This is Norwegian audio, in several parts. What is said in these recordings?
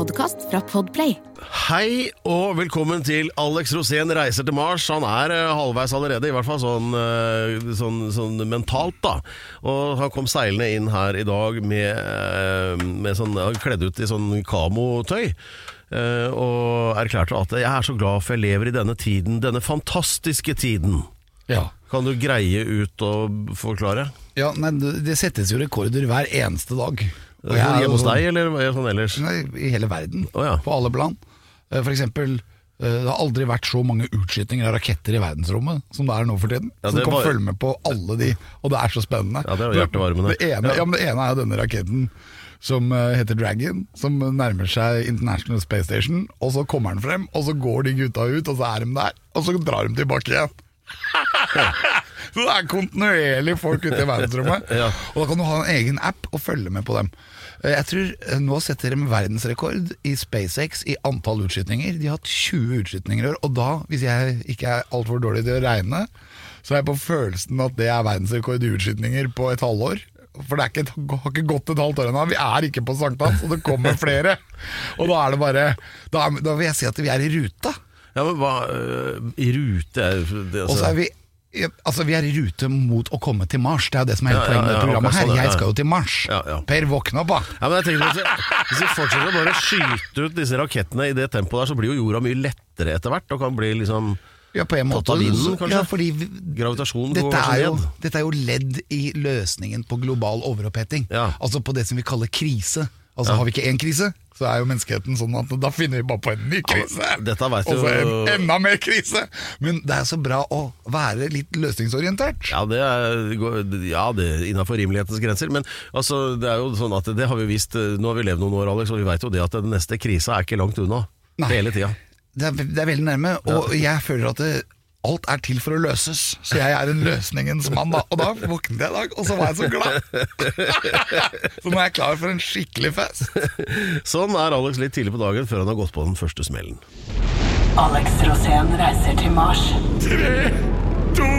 podkast fra Podplay. Hei og velkommen til Alex Rosén reiser til Mars. Han er eh, halvveis allerede, i hvert fall sånn, eh, sånn, sånn mentalt, da. Og han kom seilende inn her i dag med, eh, med sånn, kledd ut i sånn kamotøy. eh, Og erklærte at 'jeg er så glad for jeg lever i denne tiden, denne fantastiske tiden'. Ja. Kan du greie ut og forklare? ja nei, det det settes jo rekorder hver eneste dag. Jo Hjemme hos sånn- deg, eller er sånn ellers? Nei, I hele verden. Oh, ja. På alle plan. Eh, For eksempel, eh, det har aldri vært så mange utskytinger av raketter i verdensrommet som det er nå for tiden. Ja, så du kan var- følge med på alle de, og det er så spennende. Ja, det er hjertevarmende. Det ene, ja, men det ene er denne raketten som eh, heter Dragon, som nærmer seg International Space Station. Og så kommer den frem, og så går de gutta ut, og så er de der. Og så drar de tilbake igjen. så det er kontinuerlig folk ute i verdensrommet. Ja. Og da kan du ha en egen app og følge med på dem. Eh, Jeg tror eh, Nå setter de verdensrekord i SpaceX i antall utskytninger. De har hatt 20 utskytninger i år. Og da, hvis jeg ikke er altfor dårlig til å regne, så er jeg på følelsen at det er verdensrekord i utskytninger på et halvår. For det er ikke, det har ikke gått et halvt år ennå. Vi er ikke på sankthans, og det kommer flere. Og da er det bare Da, da vil jeg si at vi er i ruta. Ja, men hva øh, I rute er det, Og så er vi Altså Vi er i rute mot å komme til Mars. Det er jo det som er hele poenget med programmet her. sånn, Jeg skal jo til Mars. Ja, ja. Per, våkne opp, da! Ja, men jeg tenker hvis- vi fortsetter å bare skyte ut disse rakettene i det tempoet der, så blir jo jorda mye lettere etter hvert, og kan bli liksom Ja, på en måte. vinden. Ja, fordi vi, Gravitasjonen går dette, er kanskje jo, ned. dette er jo ledd i løsningen på global overoppheting. Ja. Altså på det som vi kaller krise. Altså Har vi ikke én krise, så er jo menneskeheten sånn at da finner vi bare på en ny krise. Ja, Og så en enda mer krise! Men det er så bra å være litt løsningsorientert. Ja, det er, ja, er innafor rimelighetens grenser. Men altså, det er jo sånn at det har vi visst Nå har vi levd noen år, Alex, og vi vet jo det at den neste krisa er ikke langt unna. Nei. Hele tida. Det er, det er veldig nærme, og jeg føler at det, alt er til for å løses. Så jeg er en løsningens mann, da. Og da våknet jeg i dag, og så var jeg så glad. så nå er jeg klar for en skikkelig fest. Sånn er Alex litt tidlig på dagen før han har gått på den første smellen. Alex Rosén reiser til Mars. Tre, to,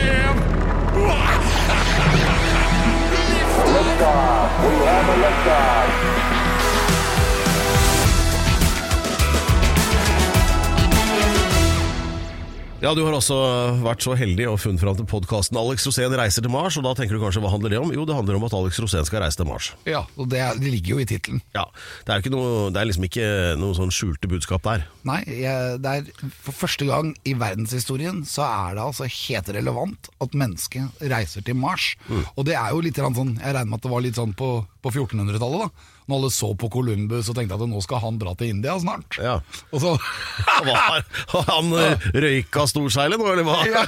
én Ja, du har også vært så heldig og funnet fram til podkasten 'Alex Rosén reiser til Mars'. Og da tenker du kanskje hva handler det om? Jo, det handler om at Alex Rosén skal reise til Mars. Ja, og det, er, det ligger jo i tittelen. Ja, Det er, ikke noe, det er liksom ikke noe sånn skjulte budskap der. Nei, jeg, det er for første gang i verdenshistorien så er det altså helt relevant at mennesket reiser til Mars. Og det er jo litt sånn, jeg regner med at det var litt sånn på, på 1400-tallet da. Når alle så på Columbus og tenkte at nå skal han dra til India snart. Ja. Og så var han eh, røyka storseilet nå, eller hva? Ja.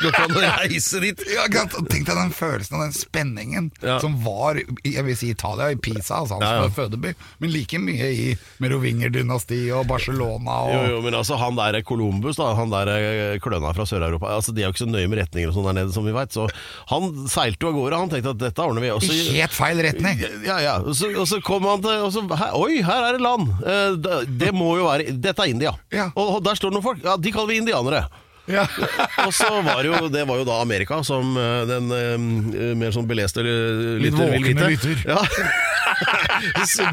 Går ikke an å reise dit? ja? Tenk deg den følelsen og den spenningen Ja. som var jeg vil si Italia, i Pisa, altså hans Ja, ja. fødeby, men like mye i Merovinger-dynasti og Barcelona. Og, Jo, jo, men altså han der Columbus, da, han der eh, kløna fra Sør-Europa altså De er jo ikke så nøye med retninger og sånn der nede, som vi veit. Så han seilte jo av gårde. Han tenkte at dette ordner vi. Også, I helt feil retning! ja, ja. Så, og så kom han til og så, her, Oi, her er det land! Eh, det, det må jo være Dette er India. Ja. Og, og der står det noen folk. Ja, De kaller vi indianere. Ja. og så var jo Det var jo da Amerika som eh, den eh, mer sånn beleste eh, lytter vil vite. lytter. Ja.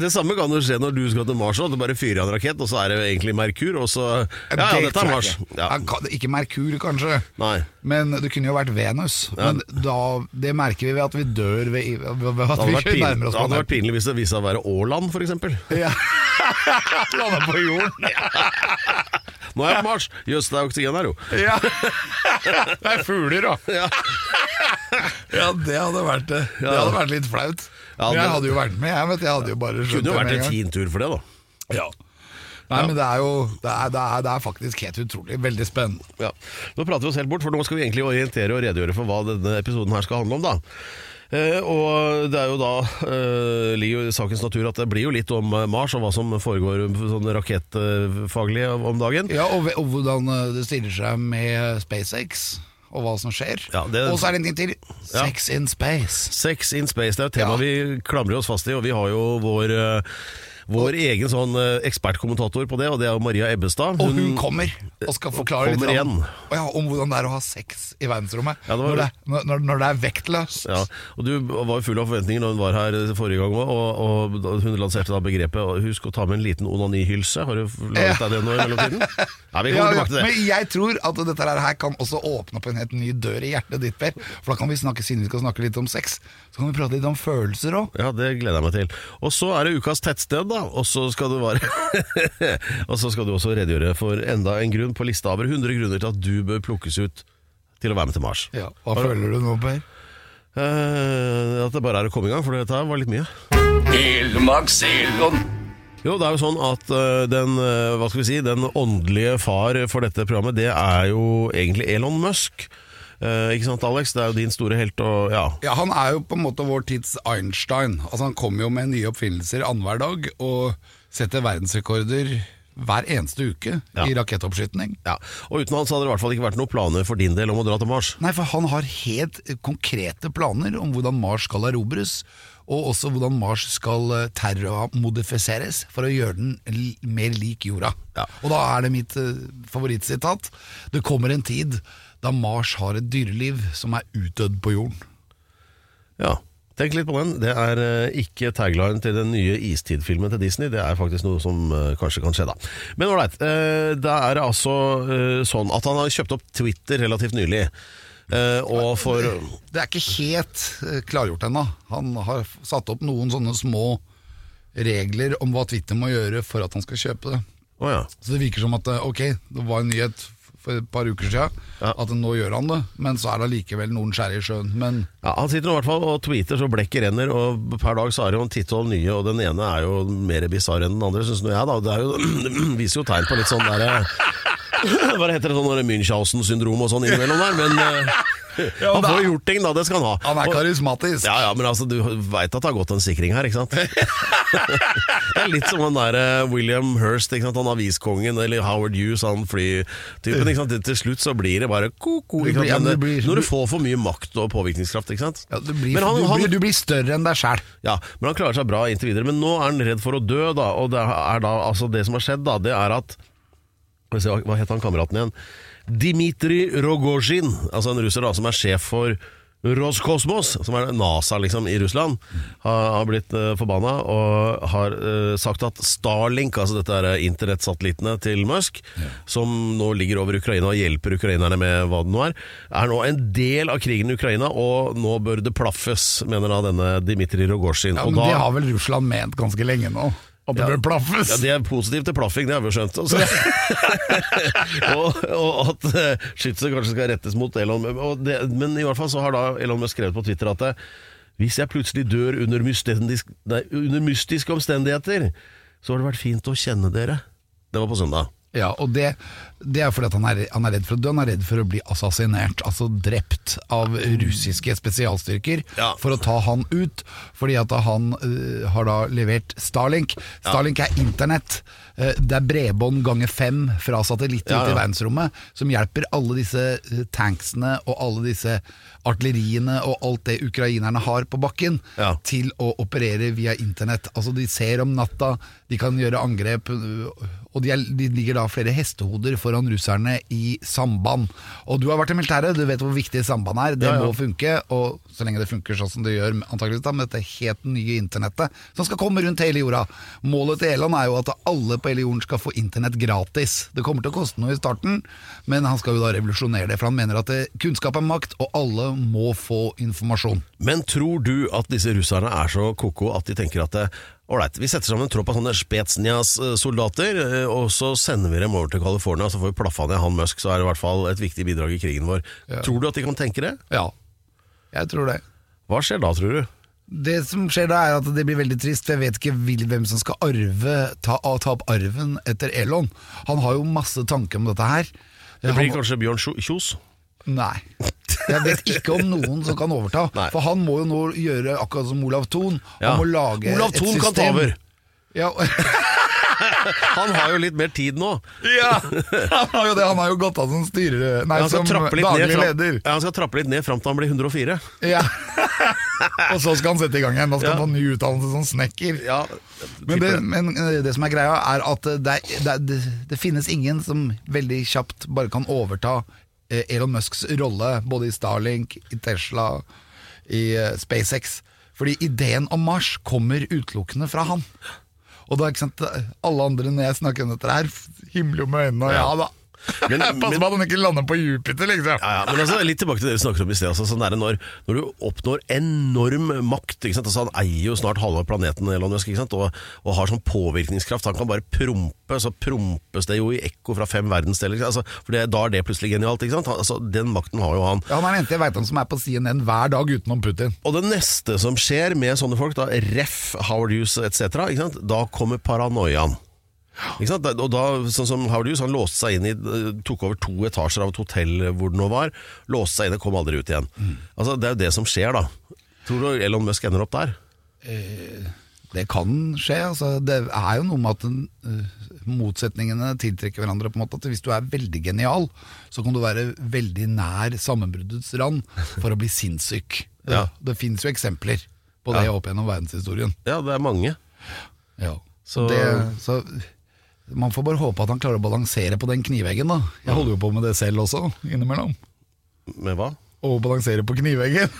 Det samme kan jo skje når du skal til Mars. også. Du bare fyrer av en rakett, og så er det egentlig Merkur, og så Ja, ja, dette er Mars. ikke. Ja. Ikke Merkur, kanskje. Nei. Men det kunne jo vært Venus. Men da, det merker vi ved at vi dør ved, ved, at vi pin, nærmer oss det hadde vært pinlig hvis det viste seg å være Åland, f.eks. Ja. Landa på jorden. Nå er jeg på Mars! Jøss, det er oksygen her, jo. Ja. Det er fugler, da. Ja. Ja, det hadde vært det. Det hadde vært litt flaut. Ja, Men jeg hadde jo vært med, jeg vet Jeg hadde jo bare skjønt Kunne jo vært en en fin tur for det, da. Ja. Nei, men det er jo det er, det, er, det er faktisk helt utrolig. Veldig spennende. Ja. Nå prater vi oss helt bort, for nå skal vi egentlig orientere og redegjøre for hva denne episoden her skal handle om. da og det er jo da eh, ligger i sakens natur at det blir jo litt om eh, Mars og hva som foregår sånn rakettfaglig om dagen. Ja, og, og hvordan eh, det stiller seg med SpaceX. og hva som skjer. Ja, det- Og så er det en ting til. Ja. Sex in space. Sex in space, det er et tema Ja. vi klamrer oss fast i, og vi har jo vår, eh, vår egen sånn eh, ekspertkommentator på det, og det er Maria Ebbestad. Og hun kommer og skal forklare litt igjen. Ja, om hvordan det er å ha sex i verdensrommet. Ja, det var- når, det, når, når- det er vektløst. Ja, og Du var jo full av forventninger når hun var her forrige gang òg, og, og hun lanserte da begrepet og Husk å ta med en liten onanihylse. Har du laget deg det nå i mellomtiden? Ja, vi kommer tilbake til det. men jeg tror at dette her kan også åpne opp en helt ny dør i hjertet ditt, Per. For da kan vi snakke, siden vi skal snakke litt om sex, så kan vi prate litt om følelser òg. Ja, det gleder jeg meg til. Og så er det ukas tettsted, da. Og så skal du være Og så skal du også redegjøre for enda en grunn på lista over 100 grunner til at du bør plukkes ut til å være med til Mars. Ja, hva føler du nå, Per? Eh, at det bare er å komme i gang, for dette her var litt mye. Jo, det er jo sånn at eh, den, eh, hva skal vi si, den åndelige far for dette programmet, det er jo egentlig Elon Musk. Eh, ikke sant, Alex? Det er jo din store helt, og ja. Ja, Han er jo på en måte vår tids Einstein. Altså Han kommer jo med nye oppfinnelser annenhver dag og setter verdensrekorder hver eneste uke Ja. i rakettoppskyting. ja. Og uten han så hadde det i hvert fall ikke vært noen planer for din del om å dra til Mars. Nei, for han har helt konkrete planer om hvordan Mars skal erobres, og også hvordan Mars skal eh, terrormodifiseres for å gjøre den mer lik jorda. Ja. Og da er det mitt eh, favorittsitat. Det kommer en tid da Mars har et dyreliv som er utdødd på jorden. Ja, tenk litt på den. Det er eh, ikke tagline til den nye istid-filmen til Disney. Det er faktisk noe som eh, kanskje kan skje da. Men ålreit. Uh, det er altså eh, sånn at han har kjøpt opp Twitter relativt nylig. Eh, og for Det er ikke helt eh, klargjort ennå. Han har satt opp noen sånne små regler om hva Twitter må gjøre for at han skal kjøpe det. Oh, ja. Så det virker som at eh, ok, det var en nyhet for et par uker siden Ja. at nå gjør han det, men så er det allikevel noen skjær i sjøen. Men ja. Han sitter i hvert fall og tweeter så blekket renner, og per dag så er det jo en titall nye, og den ene er jo mer bisarr enn den andre, syns nå jeg, da. Det, er jo, det viser jo tegn på litt sånn derre Hva heter det sånn Münchhausen-syndrom og sånn innimellom der, men eh, han får gjort ting, da. Det skal han ha. han er karismatisk. Ja, ja, men altså, du veit at det har gått en sikring her, ikke sant? det er litt som han der eh, William Hirst, ikke sant? han aviskongen, eller Howard Hughes, han flytypen. ikke sant? Til- slutt så blir det bare ko-ko. Når du får for mye makt og påvirkningskraft, ikke sant? Ja, du, blir, Men han- du, blir, du blir større enn deg sjæl. Ja, men han klarer seg bra inntil videre. Men nå er han redd for å dø, da. Og det er da, altså det som har skjedd, da, det er at Hva het han kameraten igjen? Dmitrij Rogozjin, altså en russer da, som er sjef for Roskosmos, som er NASA liksom i Russland, har, har blitt uh, forbanna og har uh, sagt at Starlink, altså dette er internettsatellittene til Musk, som nå ligger over Ukraina og hjelper ukrainerne med hva det nå er, er nå en del av krigen i Ukraina, og nå bør det plaffes, mener da denne Dmitrij Rogozjin. Ja, men da- det har vel Russland ment ganske lenge nå. At det bør plaffes. Ja, Det er positivt til plaffing, det har vi jo skjønt. Altså. og, og at uh, skytset kanskje skal rettes mot Elon og det, Men i hvert fall så har da Elon Musk skrevet på Twitter at det, hvis jeg plutselig dør under, mystisk, nei, under mystiske omstendigheter, så har det vært fint å kjenne dere. Det var på søndag. Ja, og det, det er fordi at han er, han er redd for å dø, han er redd for å bli assassinert, altså drept av russiske spesialstyrker Ja. for å ta han ut, fordi at han uh, har da levert Starlink. Starlink er internett, Uh, det er bredbånd ganger fem fra satellitter Ja, ut i verdensrommet, som hjelper alle disse øh, tanksene og alle disse artilleriene og alt det ukrainerne har på bakken, Ja. til å operere via internett. Altså De ser om natta, de kan gjøre angrep, og de, er, de ligger da flere hestehoder foran russerne i samband. Og du har vært i militæret, du vet hvor viktig samband er. Det Ja, ja. må funke, og så lenge det funker sånn som det gjør antakeligvis da, med dette helt nye internettet, som skal komme rundt hele jorda. Målet til Eland er jo at alle på hele jorden skal få internett gratis. Det kommer til å koste noe i starten, men han skal jo da revolusjonere det, for han mener at det, kunnskap er makt, og alle må få informasjon. Men tror du at disse russerne er så koko at de tenker at eh, Ålreit, vi setter sammen en tropp av sånne Spetsnjas-soldater, eh, og så sender vi dem over til California, så får vi plaffa ned han Musk, så er det i hvert fall et viktig bidrag i krigen vår. Tror du at de kan tenke det? Ja, jeg tror det. Hva skjer da, tror du? Det som skjer da er at det blir veldig trist, for jeg vet ikke hvem som skal arve, ta, ta opp arven etter Elon. Han har jo masse tanker om dette her. Det blir kanskje Bjørn Kjos? Nei. Jeg vet ikke om noen som kan overta. Nei. For han må jo nå gjøre akkurat som Olav Thon. Ja. Han må lage Olav et Thon kan ta over. Ja, Han har jo litt mer tid nå. Ja, han har jo det. Han har jo gått av som styrer... Nei, som daglig ned leder. ja, han skal trappe litt ned fram til han blir 104. Ja. Og så skal han sette i gang igjen. Da skal Ja. han få ny utdannelse som snekker. Ja, Men det, men eh, det som er greia, er at det, er, det, det, det finnes ingen som veldig kjapt bare kan overta eh, Elon Musks rolle, både i Starlink, i Tesla, i eh, SpaceX. Fordi ideen om Mars kommer utelukkende fra han. Og da, ikke sant, alle andre når jeg snakker om dette her, himler jo med øynene og ja da. Men- Pass på at han ikke lander på Jupiter, liksom. Ja, ja, men altså, litt tilbake til det vi snakket om i sted. Altså, sånn når, når du oppnår enorm makt? Altså, Han eier jo snart halve planeten Elon Musk? Og, og har sånn påvirkningskraft. Han kan bare prompe, så prompes det jo i ekko fra fem verdensdeler. Altså, for det, Da er det plutselig genialt. Altså, Den makten har jo han. Ja, han er den eneste jeg veit om som er på CNN hver dag utenom Putin. Og det neste som skjer med sånne folk, da, ref, Howard Hughes etc., da kommer paranoiaen. Ikke sant? Da- Og da, sånn som Howard Hughes, han låste seg inn i eh, Tok over to etasjer av et hotell hvor det nå var. Låste seg inn og kom aldri ut igjen. Altså, Det er jo det som skjer, da. Tror du Elon Musk ender opp der? Det kan skje. Altså, det er jo noe med at den, eh, motsetningene tiltrekker hverandre. på en måte at Hvis du er veldig genial, så kan du være veldig nær sammenbruddets rand for å bli sinnssyk. Ja. Det, det fins jo eksempler på det Ja. opp gjennom verdenshistorien. Ja, det er mange. Ja. Så- Det, så man får bare håpe at han klarer å balansere på den kniveggen. da Jeg holder jo på med det selv også, innimellom. Med hva? Å balansere på kniveggen.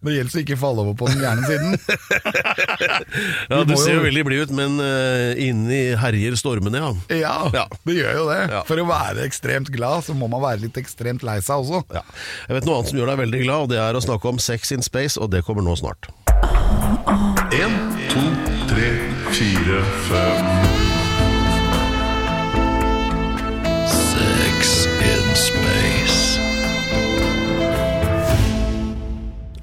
Det gjelder å ikke falle over på den gærne siden. Ja, Du ser jo- veldig blid ut, men uh, inni herjer stormene, ja. Ja, Ja. det gjør jo det. Ja. For å være ekstremt glad, så må man være litt ekstremt lei seg også. ja. Jeg vet noe annet som gjør deg veldig glad, og det er å snakke om sex in space, og det kommer nå snart. En, to, tre, fire, fem.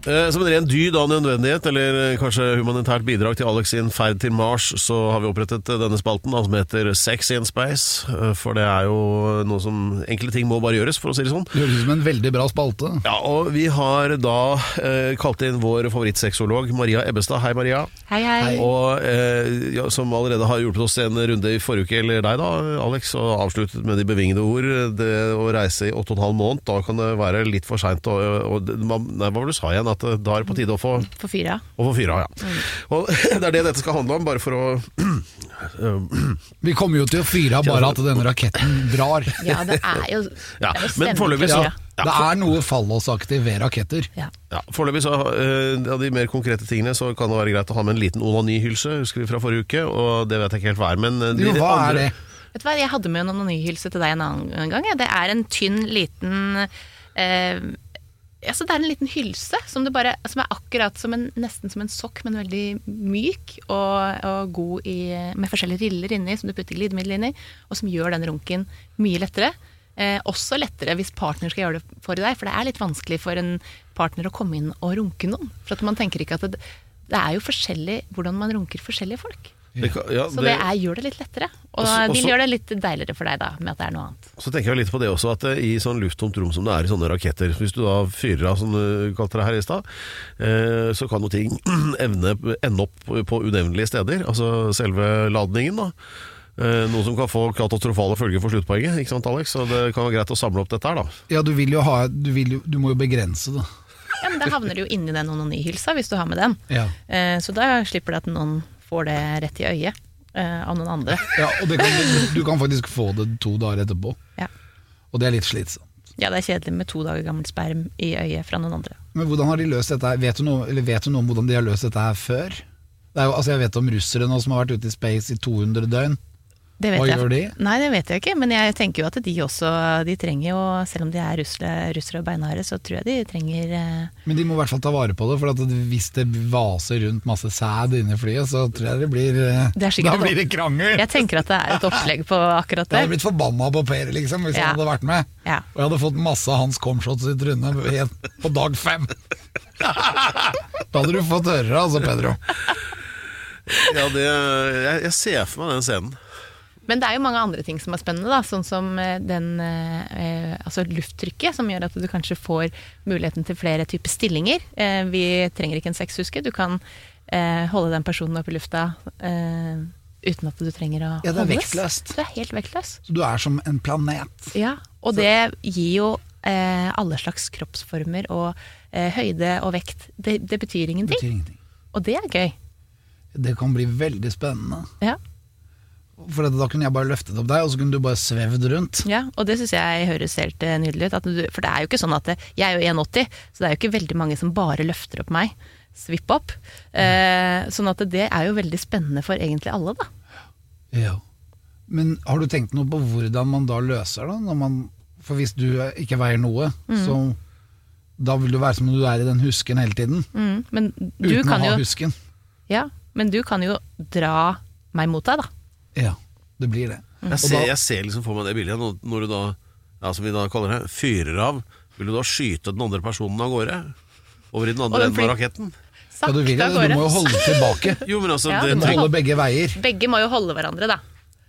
Som en ren dyd av nødvendighet, eller eh, kanskje humanitært bidrag til Alex sin ferd til Mars, så har vi opprettet eh, denne spalten som heter Sex in Space. Eh, For det er jo noe som Enkle ting må bare gjøres, for å si det sånn. Det høres ut som en veldig bra spalte. Ja, og vi har da eh, kalt inn vår favorittsexolog Maria Ebbestad. Hei, Maria. Hei, hei. Og eh, ja, som allerede har hjulpet oss en runde i forrige uke, eller deg da, Alex, og avsluttet med de bevingede ord. Det å reise i åtte og en halv måned, da kan det være litt for seint. Og, og, nei, hva var det du sa igjen? At eh, da er det på tide å få, For fyra. å få fyra ja. Mm. Og det er det dette skal handle om, bare for å Vi kommer jo til å fyre av bare at denne raketten drar. Ja, det er jo, Ja, det er jo men foreløpig så- stemning. Ja, det er noe fallosaktig ved raketter. Ja. Ja, Foreløpig så eh, av de mer konkrete tingene så kan det være greit å ha med en liten onanihylse, husker vi fra forrige uke, og det vet jeg ikke helt hva er. Men eh, de Jo, hva er andre- det? Vet du hva, jeg hadde med en onanihylse til deg en annen gang. ja. Det er en tynn, liten eh, altså Det er en liten hylse som, bare, som er akkurat som en, nesten som en sokk, men veldig myk og, og god i, med forskjellige riller inni, som du putter glidemiddel inni, og som gjør den runken mye lettere. Eh, også lettere hvis partner skal gjøre det for deg, for det er litt vanskelig for en partner å komme inn og runke noen. For man tenker ikke at det, det er jo forskjellig hvordan man runker forskjellige folk. Det kan- ja, Så det, er, gjør det litt lettere. Og Også- vil gjøre det litt deiligere for deg da, med at det er noe annet. Så tenker jeg litt på det også, at eh, i sånn lufttomt rom som det er i sånne raketter Hvis du da fyrer av, som du kalte det her i stad, eh, så kan jo ting evne, ende opp på unevnelige steder. Altså selve ladningen, da. Eh, Noe som kan få katastrofale følger for sluttpoenget. Ikke sant, Alex? Så det kan være greit å samle opp dette her, da. Ja, du vil jo ha Du, vil jo, du må jo begrense det. Ja, men Da havner det jo inni den onanihylsa hvis du har med den. Ja. Eh, Så da slipper det at noen får det rett i øyet eh, av noen andre. Ja, og det kan, du kan faktisk få det to dager etterpå. Ja. Og det er litt slitsomt. ja, det er kjedelig med to dager gammel sperm i øyet fra noen andre. Men hvordan har de løst dette her? Vet du noe, eller vet du noe om hvordan de har løst dette her før? Det er jo, altså jeg vet om russere nå som har vært ute i space i 200 døgn. Det vet Hva jeg. gjør de? Nei, det vet jeg ikke, men jeg tenker jo at de også De trenger jo, selv om de er russere, russere og beinharde, så tror jeg de trenger eh, Men de må i hvert fall ta vare på det, for at hvis det vaser rundt masse sæd inni flyet, så tror jeg det blir eh, Det Da blir det krangel! Jeg tenker at det er et opplegg på akkurat det. Jeg hadde blitt forbanna på Per liksom, hvis Ja. han hadde vært med. Ja. Og jeg hadde fått masse av hans comshots i trynet helt på dag fem. da hadde du fått høre det, altså, Pedro. Ja, det, jeg, jeg ser for meg den scenen. Men det er jo mange andre ting som er spennende, da. Sånn som eh, den, eh, altså lufttrykket, som gjør at du kanskje får muligheten til flere typer stillinger. Eh, vi trenger ikke en sexhuske. Du kan eh, holde den personen oppe i lufta eh, uten at du trenger å Ja, det er holdes. vektløst. Du er helt vektløs. Så du er som en planet. Ja, og det gir jo eh, alle slags kroppsformer og eh, høyde og vekt. Det, det betyr Det ingenting, betyr ingenting. og det er gøy. Det kan bli veldig spennende. Ja, For da kunne jeg bare løftet opp deg, og så kunne du bare svevd rundt. ja og det syns jeg høres helt eh, nydelig ut. At du, for det er jo ikke sånn at det, Jeg er jo 1,80, så det er jo ikke veldig mange som bare løfter opp meg. Svipp opp. Eh, sånn at det er jo veldig spennende for egentlig alle, da. Ja. Men har du tenkt noe på hvordan man da løser det? Når man, for hvis du ikke veier noe, Mm. så da vil det være som om du er i den husken hele tiden. Mm, men du uten kan å ha jo husken. Ja, men du kan jo dra meg mot deg, da. Ja, det blir det. Jeg ser, jeg ser liksom for meg det bildet når, når du da, ja, som vi da kaller det, fyrer av. Vil du da skyte den andre personen av gårde? Over i den Og andre den enden av fly- raketten? Ja, du, vil, Sakte av det. du må jo gårde. holde tilbake. Jo, men altså Ja, det, du må tenk- holde begge veier. Begge må jo holde hverandre, da.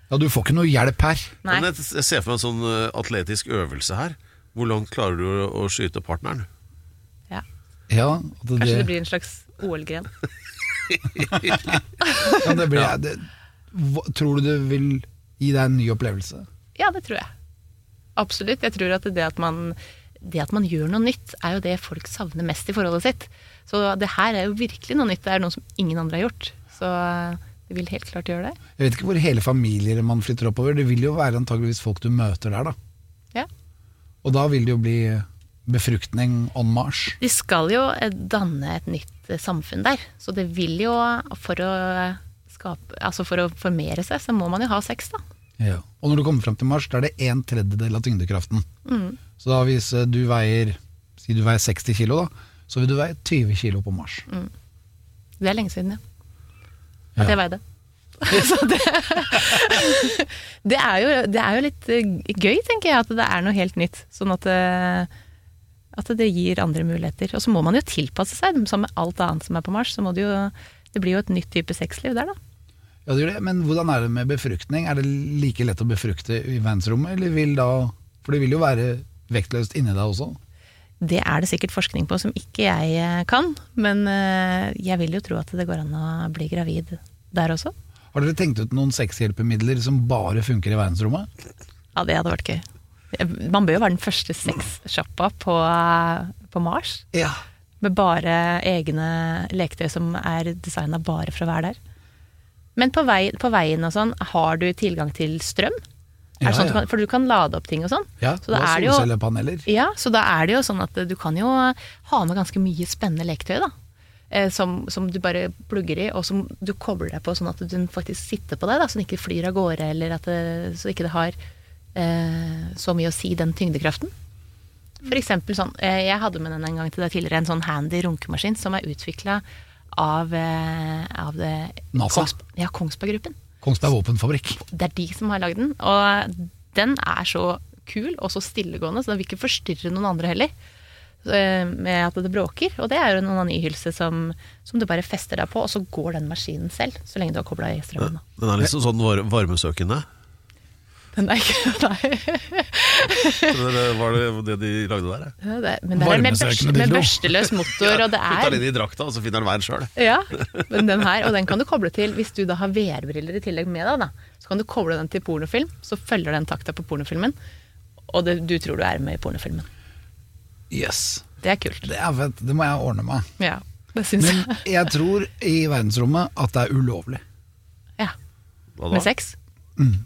Ja, du får ikke noe hjelp her. Nei. Men jeg, jeg ser for meg en sånn eh, atletisk øvelse her. Hvor langt klarer du å, å skyte partneren? Ja. Ja, det, Kanskje det blir en slags OL-gren. ja, det blir, det, Tror du det vil gi deg en ny opplevelse? Ja, det tror jeg. Absolutt. Jeg tror at det at man, det at man gjør noe nytt, er jo det folk savner mest i forholdet sitt. Så det her er jo virkelig noe nytt. Det er noe som ingen andre har gjort. Så det vil helt klart gjøre det. Jeg vet ikke hvor hele familier man flytter oppover. Det vil jo være antageligvis folk du møter der, da. Ja. Og da vil det jo bli befruktning on Mars. De skal jo eh, danne et nytt eh, samfunn der. Så det vil jo, for å skape Altså for å formere seg, så må man jo ha sex, da. Ja. Og når du kommer fram til Mars, da er det en tredjedel av tyngdekraften. Så da hvis eh, du veier Si du veier 60 kilo, da, så vil du veie 20 kilo på Mars. Det er lenge siden, ja. Ja. At jeg veide. så det, det, er jo, det er jo litt eh, gøy, tenker jeg, at det er noe helt nytt. Sånn at, eh, at det gir andre muligheter. Og så må man jo tilpasse seg, som med alt annet som er på Mars. Så må det jo Det blir jo et nytt type sexliv der, da. Ja, det gjør det. Men hvordan er det med befruktning? Er det like lett å befrukte i verdensrommet, eller vil da For det vil jo være vektløst inni deg også. Det er det sikkert forskning på som ikke jeg eh, kan, men eh, jeg vil jo tro at det går an å bli gravid der også. Har dere tenkt ut noen sexhjelpemidler som bare funker i verdensrommet? Ja, det hadde vært gøy. Man bør jo være den første sexsjappa på, på Mars. Ja. Med bare egne leketøy som er designa bare for å være der. Men på, vei, på veien og sånn, har du tilgang til strøm? Ja, sånn du kan, for du kan lade opp ting og sånn. Ja, så da er det solcellepaneler. ja, så da er det jo sånn at du kan jo ha med ganske mye spennende leketøy, da. Eh, Som, som du bare plugger i, og som du kobler deg på sånn at den faktisk sitter på deg, da, så den ikke flyr av gårde, eller at det, så ikke det har eh, så mye å si, den tyngdekraften. For eksempel sånn, eh, jeg hadde med den en gang til deg tidligere, en sånn handy runkemaskin som er utvikla eh, av det, NASA. Kongs, ja, Kongsberg-gruppen. Kongsberg våpenfabrikk. Det er de som har lagd den, og den er så kul og så stillegående, så den vil ikke forstyrre noen andre heller. eh, Med at det bråker. Og det er jo en onanihylse som, som du bare fester deg på, og så går den maskinen selv, så lenge du har kobla i strømmen. Den er liksom sånn varmesøkende. Den er ikke Nei. Det var det det de lagde der? Ja, det, men det er med, børste, med børsteløs motor, og det er er den inn i drakta, og så finner den veien sjøl. Ja, men den her, og den kan du koble til Hvis du da har VR-briller i tillegg med deg, da, så kan du koble den til pornofilm, så følger den takta på pornofilmen, og det, du tror du er med i pornofilmen. Yes. Det er kult. Det er. Det må jeg ordne meg. Ja, det syns Men jeg. jeg tror i verdensrommet at det er ulovlig. Ja. Hva Med sex? sex?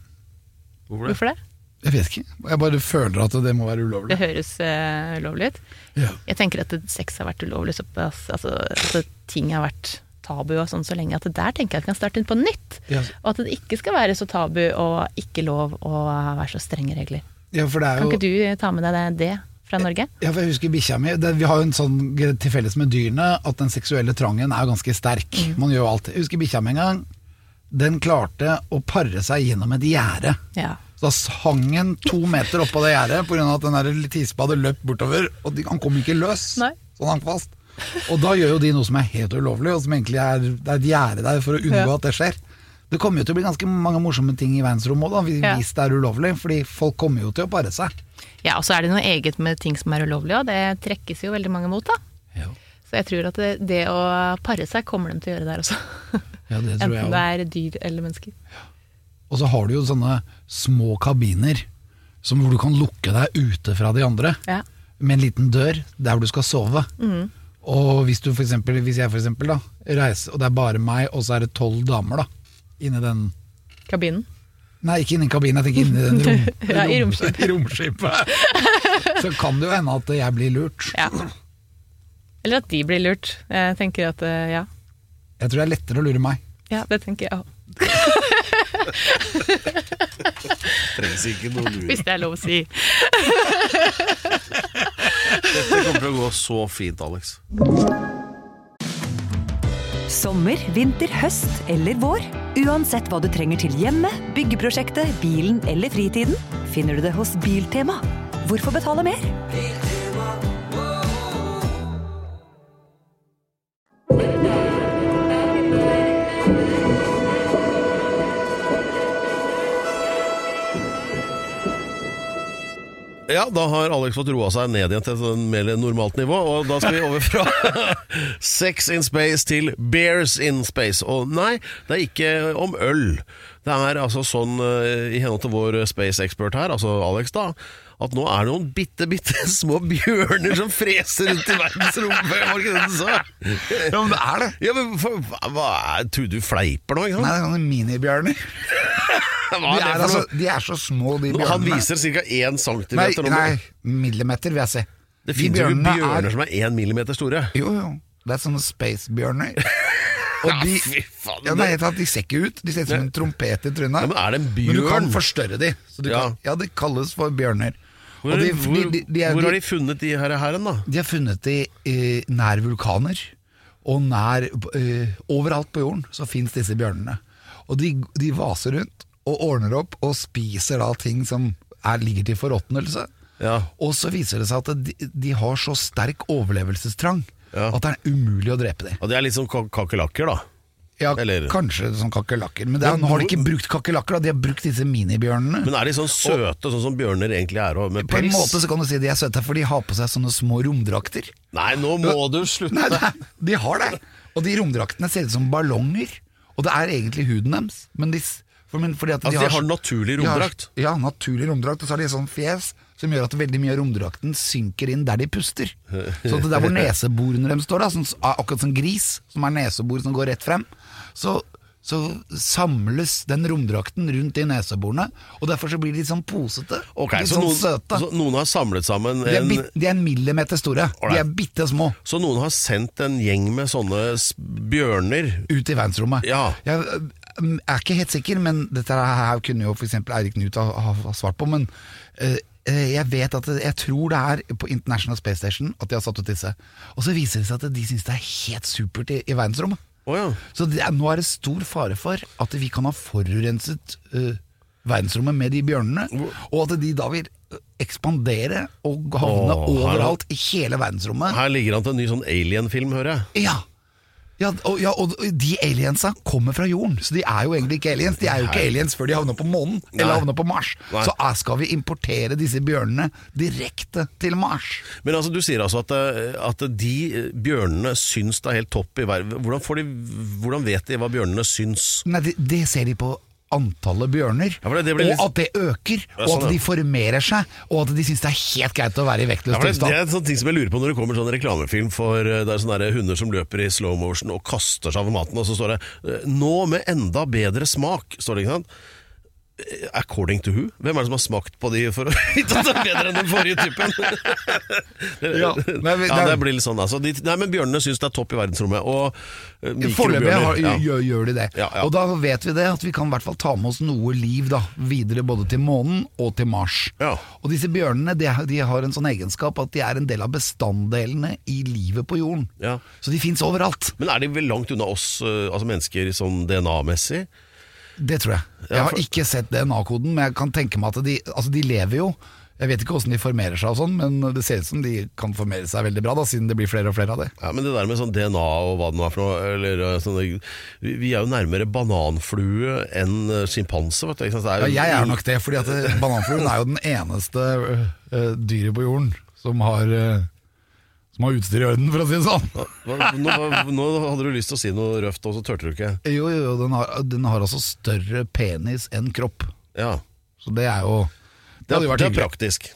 Hvorfor det? Hvorfor det? Jeg vet ikke. Jeg bare føler at det må være ulovlig. Det høres uh, ulovlig ut. Ja. Jeg tenker at sex har vært ulovlig såpass, altså at ting har vært tabu og sånn så lenge at det der tenker jeg at vi kan starte inn på nytt. Ja. Og at det ikke skal være så tabu og ikke lov å være så strenge regler. Ja, for det er Kan jo ikke du ta med deg det, det fra Norge? Ja, for jeg husker bikkja mi Vi har jo en sånn til felles med dyrene at den seksuelle trangen er ganske sterk. Mm. Man gjør jo alt. Jeg husker bikkja mi en gang. Den klarte å pare seg gjennom et gjerde. Ja. Så da hang han to meter oppå det gjerdet pga. at den tispa hadde løpt bortover. Og de, han kom ikke løs, Nei. så han hang fast. Og da gjør jo de noe som er helt ulovlig, og som egentlig er, det er et gjerde der for å unngå Ja. at det skjer. Det kommer jo til å bli ganske mange morsomme ting i verdensrommet òg, hvis Ja. det er ulovlig. Fordi folk kommer jo til å pare seg. ja, og så er det noe eget med ting som er ulovlig, òg. det trekkes jo veldig mange mot, da. Så jeg tror at det, det å pare seg kommer de til å gjøre der også. Ja, det tror jeg Enten det er dyr eller mennesker. Og så har du jo sånne små kabiner som hvor du kan lukke deg ute fra de andre. Ja. Med en liten dør der hvor du skal sove. Og hvis, du for eksempel, hvis jeg for eksempel da, reiser, og det er bare meg, og så er det tolv damer da, inni den Kabinen. Nei, ikke inni kabinen, jeg tenker inni den rom, Ja, i romskipet. romskipet. Så kan det jo hende at jeg blir lurt. Ja. Eller at de blir lurt. Jeg tenker at eh, ja. Jeg tror det er lettere å lure meg. Ja, det tenker jeg òg. Trengs ikke noe lur. Hvis det er lov å si. Dette kommer til å gå så fint, Alex. Sommer, vinter, høst eller vår. Uansett hva du trenger til hjemmet, byggeprosjektet, bilen eller fritiden, finner du det hos Biltema. Hvorfor betale mer? Ja, da har Alex fått roa seg ned igjen til et mer normalt nivå. Og da skal vi over fra Sex in Space til Bears in Space. Og nei, det er ikke om øl. Det er altså sånn, eh, i henhold til vår space-ekspert her, altså Alex, da, at nå er det noen bitte, bitte små bjørner som freser rundt i verdensrommet. Ja, men det er det. Ja, men hva, hva- Tror du fleiper nå, ikke Nei, det er sånne minibjørner. De er altså, de er så små, de bjørnene. Han viser ca. 1 Nei, centimeter. nei, millimeter vil jeg si. Det De finnes jo ikke bjørner er- som er 1 millimeter store. Jo, jo. Det er sånne spacebjørner. Og de, Ja, faen, ja, nei, de ser ikke ut. De ser ut som en trompet i trynet. Ja, men er det en Men du kan forstørre de. Så du Ja. Kan, ja, de kalles for bjørner. Hvor, de, hvor, de, de, hvor har de, funnet de her, her da? de har funnet de eh, nær vulkaner, og nær eh, Overalt på jorden så fins disse bjørnene. Og de, de vaser rundt og ordner opp og spiser da ting som er, ligger til forråtnelse. Ja. Og så viser det seg at de, de har så sterk overlevelsestrang Ja. at det er umulig å drepe dem. Og det er litt som ka- kakerlakker, da. Ja, Eller- Kanskje som kakerlakker, men er, Men nå har de ikke brukt kakerlakker, de har brukt disse minibjørnene. Men er de sånn søte, sånn som bjørner egentlig er, og med på en måte så kan du si de er søte, for de har på seg sånne små romdrakter. Nei, nå må du slutte! Nei, nei, de har det. Og de romdraktene ser ut som ballonger. Og det er egentlig huden deres. Men de, for, men fordi at Altså, de har så- naturlig romdrakt? har-? Ja, naturlig romdrakt. Og så har de sånn fjes som gjør at veldig mye av romdrakten synker inn der de puster. Så det der hvor neseborene deres står, da, sånn, akkurat som gris, som er nesebor som går rett frem, så, så samles den romdrakten rundt de neseborene, og derfor så blir de sånn posete. Okay, litt så sånn noen, søte. så noen har samlet sammen de, er en bit, de er en millimeter store. De er bitte små. Så noen har sendt en gjeng med sånne bjørner ut i verdensrommet. Ja. Jeg er ikke helt sikker, men dette her kunne jo f.eks. Eirik Knut ha, ha, svart på. Men ø, jeg vet at jeg tror det er på International Space Station at de har satt ut disse. Og så viser det seg at de syns det er helt supert i, i verdensrommet. Å ja. Så det er, nå er det stor fare for at vi kan ha forurenset uh, verdensrommet med de bjørnene, og at de da vil ekspandere og havne oh, overalt i hele verdensrommet. Her ligger han til en ny sånn alien-film, hører jeg. Ja. Ja og, ja, og de aliensa kommer fra jorden, så de er jo egentlig ikke aliens. De er jo ikke aliens før de havner på månen, eller havner på Mars. Nei. Så er- skal vi importere disse bjørnene direkte til Mars. Men altså, du sier altså at, eh, at de eh, bjørnene syns det er helt topp i verden. Hvordan, får de, hvordan vet de hva bjørnene syns? Nei, det, det ser de på antallet bjørner, Ja, det- det litt- og at det øker, Ja, og sånn, at de formerer seg, og at de syns det er helt greit å være i vektløs Ja, det, det er en sånn ting som jeg lurer på når det kommer sånn reklamefilm for eh, Det er sånne hunder som løper i slow motion og kaster seg over maten, og så står det eh, 'Nå med enda bedre smak', står det, ikke sant? According to who? Hvem er det som har smakt på de for å vite at det er bedre enn den forrige typen? Ja, nei, vi- ja, det- blir litt sånn, altså. De, nei, men bjørnene syns det er topp i verdensrommet, og eh, Foreløpig ja. gjør, gjør de det. Ja. Og da vet vi det, at vi kan i hvert fall ta med oss noe liv da, videre både til månen og til Mars. Ja. Og disse bjørnene de, de har en sånn egenskap at de er en del av bestanddelene i livet på jorden. Ja. Så de fins overalt. Men er de vel langt unna oss, eh, altså mennesker, sånn DNA-messig? Det tror jeg. Jeg har ikke sett DNA-koden, men jeg kan tenke meg at de, altså de lever jo. Jeg vet ikke hvordan de formerer seg og sånn, men det ser ut som de kan formere seg veldig bra, da, siden det blir flere og flere av det. Ja, men det der med sånn DNA og hva det nå er for noe eller, uh, sånne, vi, er jo nærmere bananflue enn uh, sjimpanse. Det Ja, jeg er nok det, fordi at eh, bananfluen er jo den eneste øh, dyret på jorden som har øh, som har utstyr i orden, for å si det sånn. Hva- Nå, nå hadde du lyst til å si noe røft, og så turte du ikke. Jo, jo, jo, den har, den har altså større penis enn kropp. Ja, Så det er jo Det hadde jo vært det er hyggelig. praktisk.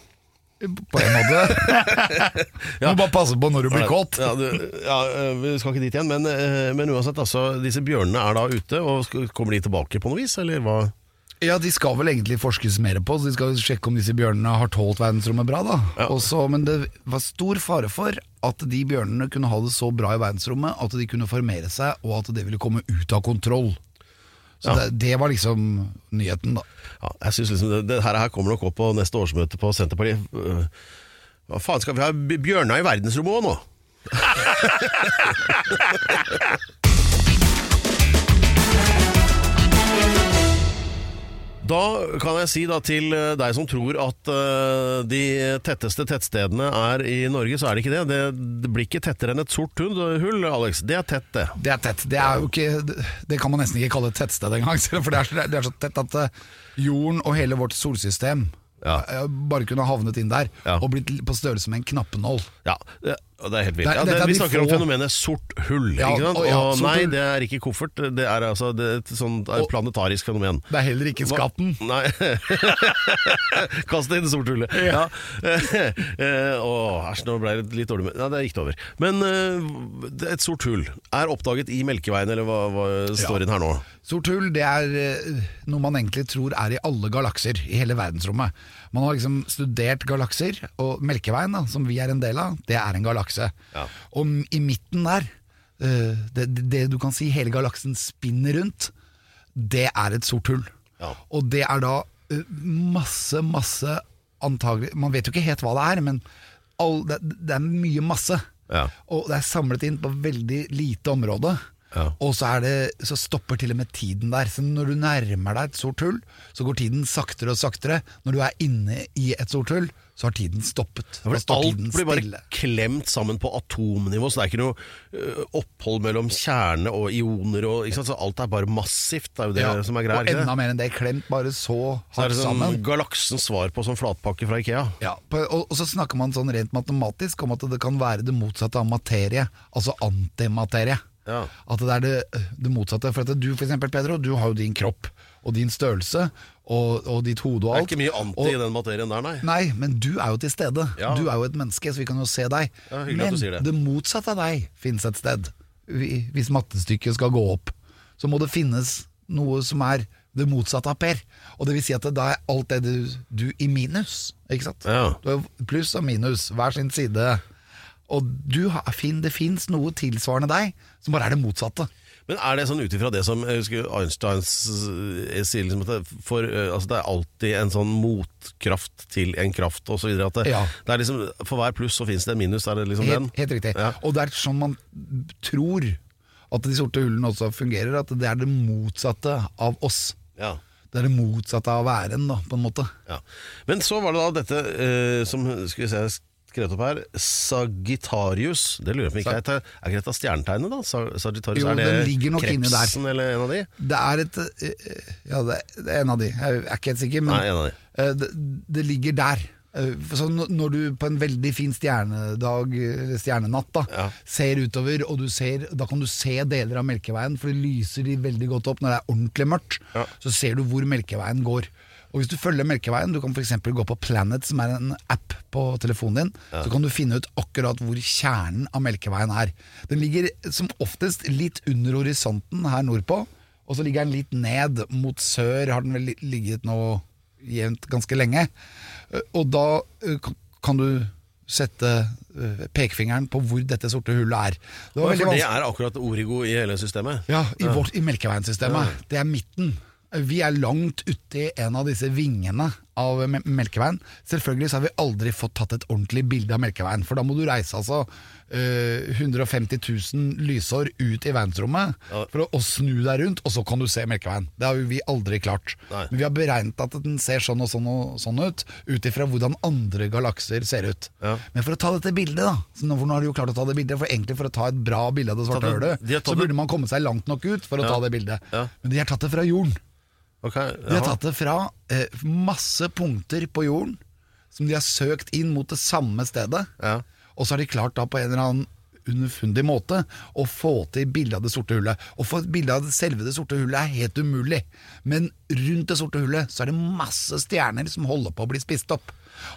På en måte. Du må bare passe på når du blir kåt. Ja, du, ja, øh, vi skal ikke dit igjen, men, øh, men uansett, altså, disse bjørnene er da ute, og kommer de tilbake på noe vis, eller hva? Ja, de skal vel egentlig forskes mer på, så de skal sjekke om disse bjørnene har tålt verdensrommet bra. da Ja. Også, Men det var stor fare for at de bjørnene kunne ha det så bra i verdensrommet at de kunne formere seg, og at det ville komme ut av kontroll. Så Ja. det, det var liksom nyheten, da. Ja, jeg synes liksom det, det her, her kommer nok opp på neste årsmøte på Senterpartiet. Øh, Hva faen, skal vi ha bjørner i verdensrommet òg nå? Da kan jeg si da til øh, deg som tror at uh, de tetteste tettstedene er i Norge, så er det ikke det. Det, det blir ikke tettere enn et sort hull, Alex. Det er tett, det. Det er tett. Det, er ikke, det- kan man nesten ikke kalle et tettsted engang. For det er, så- det er så tett at eh, jorden og hele vårt solsystem Ja. eh, bare kunne havnet inn der Ja. og blitt på størrelse med en knappenål. Ja, det, det er helt vilt. Ja, det, vi snakker om fenomenet sort hull. Ja, og ja, og nei, det er ikke koffert. Det er altså det er et sånt Og- planetarisk fenomen. Det er heller ikke Hva- skatten. Nei. Kast det i det sorte hullet. Ja. Eh, æsj, nå ble det litt dårlig med Ja, det gikk det over. Men eh, et sort hull er oppdaget i Melkeveien, eller hva, hva står inn her nå? Sort hull det er eh, noe man egentlig tror er i alle galakser i hele verdensrommet. Man har liksom studert galakser, og Melkeveien, da, som vi er en del av, det er en galakse. Ja. Og i midten der, eh, det, det, du kan si hele galaksen spinner rundt, det er et sort hull. Ja. Og det er da eh, masse, masse antagelig Man vet jo ikke helt hva det er, men all, det, det er mye masse. Ja. Og det er samlet inn på veldig lite område. Ja. Og så, er det, så stopper til og med tiden der. Så når du nærmer deg et sort hull, så går tiden saktere og saktere. Når du er inne i et sort hull, så har tiden stoppet. Står alt tiden blir bare stille. klemt sammen på atomnivå, så det er ikke noe øh, opphold mellom kjerne og ioner. Og? Så alt er bare massivt, det er jo det Ja, som er greia. og enda mer enn det, klemt bare så Så hardt det sånn sammen. galaksens svar på sånn flatpakke fra Ikea. Ja, på, og, og så snakker man sånn rent matematisk om at det kan være det motsatte av materie, altså antimaterie. Ja. At det er det, det motsatte. For at du for eksempel, Pedro, du har jo din kropp og din størrelse og, og ditt hode og alt. Det er ikke mye anti og, i den materien der, nei. Nei, men du er jo til stede. Ja. Du er jo et menneske, så vi kan jo se deg. Ja, men det. det motsatte av deg finnes et sted. Hvis mattestykket skal gå opp, så må det finnes noe som er det motsatte av Per. Og det vil si at da er alt det du, du i minus, ikke sant? Ja. Du har pluss og minus, hver sin side. Og du har, fin, det fins noe tilsvarende deg, som bare er det motsatte. Men er det sånn ut ifra det som jeg husker Einstein sier, liksom at det, for, øh, altså det er alltid en sånn motkraft til en kraft osv. At det, Ja. det er liksom, for hver pluss så finnes det en minus. Er det liksom den? Helt, helt riktig. Ja. Og det er sånn man tror at de sorte hullene også fungerer, at det er det motsatte av oss. Ja. Det er det motsatte av væren, da, på en måte. Ja. Men så var det da dette eh, som skal vi se, skrevet opp her Sagittarius. Det lurer jeg på ikke er, er ikke dette stjernetegnet, da? Sagittarius, Jo, er det krepsen eller en av de? Det er et eh, Ja, det er en av de. Jeg er ikke helt sikker, men Nei, de. eh, det, det ligger der. Eh, Så når du på en veldig fin stjernedag, stjernenatt, da, Ja. ser utover, og du ser, da kan du se deler av Melkeveien, for det lyser de veldig godt opp når det er ordentlig mørkt. Ja. Så ser du hvor Melkeveien går. Og hvis du følger Melkeveien, du kan f.eks. gå på Planet, som er en app på telefonen din, så kan du finne ut akkurat hvor kjernen av Melkeveien er. Den ligger som oftest litt under horisonten her nordpå, og så ligger den litt ned mot sør, har den vel ligget nå jevnt ganske lenge. Eh, Og da eh, kan- du sette eh, pekefingeren på hvor dette sorte hullet er. Det For det er akkurat origo i hele systemet. Ja, i, vårt, i Melkeveien-systemet. Det er midten. Vi er langt uti en av disse vingene av Melkeveien. Selvfølgelig så har vi aldri fått tatt et ordentlig bilde av Melkeveien, for da må du reise altså eh, 150 000 lysår ut i verdensrommet Ja. for å, å snu deg rundt, og så kan du se Melkeveien. Det har vi aldri klart. Nei. Men vi har beregnet at den ser sånn og sånn og sånn ut, ut ifra hvordan andre galakser ser ut. Ja. Men for å ta dette bildet, da så nå, for nå har du jo klart å ta det bildet, for egentlig for å ta et bra bilde av det svarte hølet, så burde man komme seg langt nok ut for å Ja. ta det bildet. Men de har tatt det fra jorden. Ok, De har tatt det fra eh, masse punkter på jorden som de har søkt inn mot det samme stedet. Ja. Og så har de klart da på en eller annen underfundig måte å få til bilde av det sorte hullet. Å få et bilde av selve det sorte hullet er helt umulig. Men rundt det sorte hullet så er det masse stjerner som holder på å bli spist opp.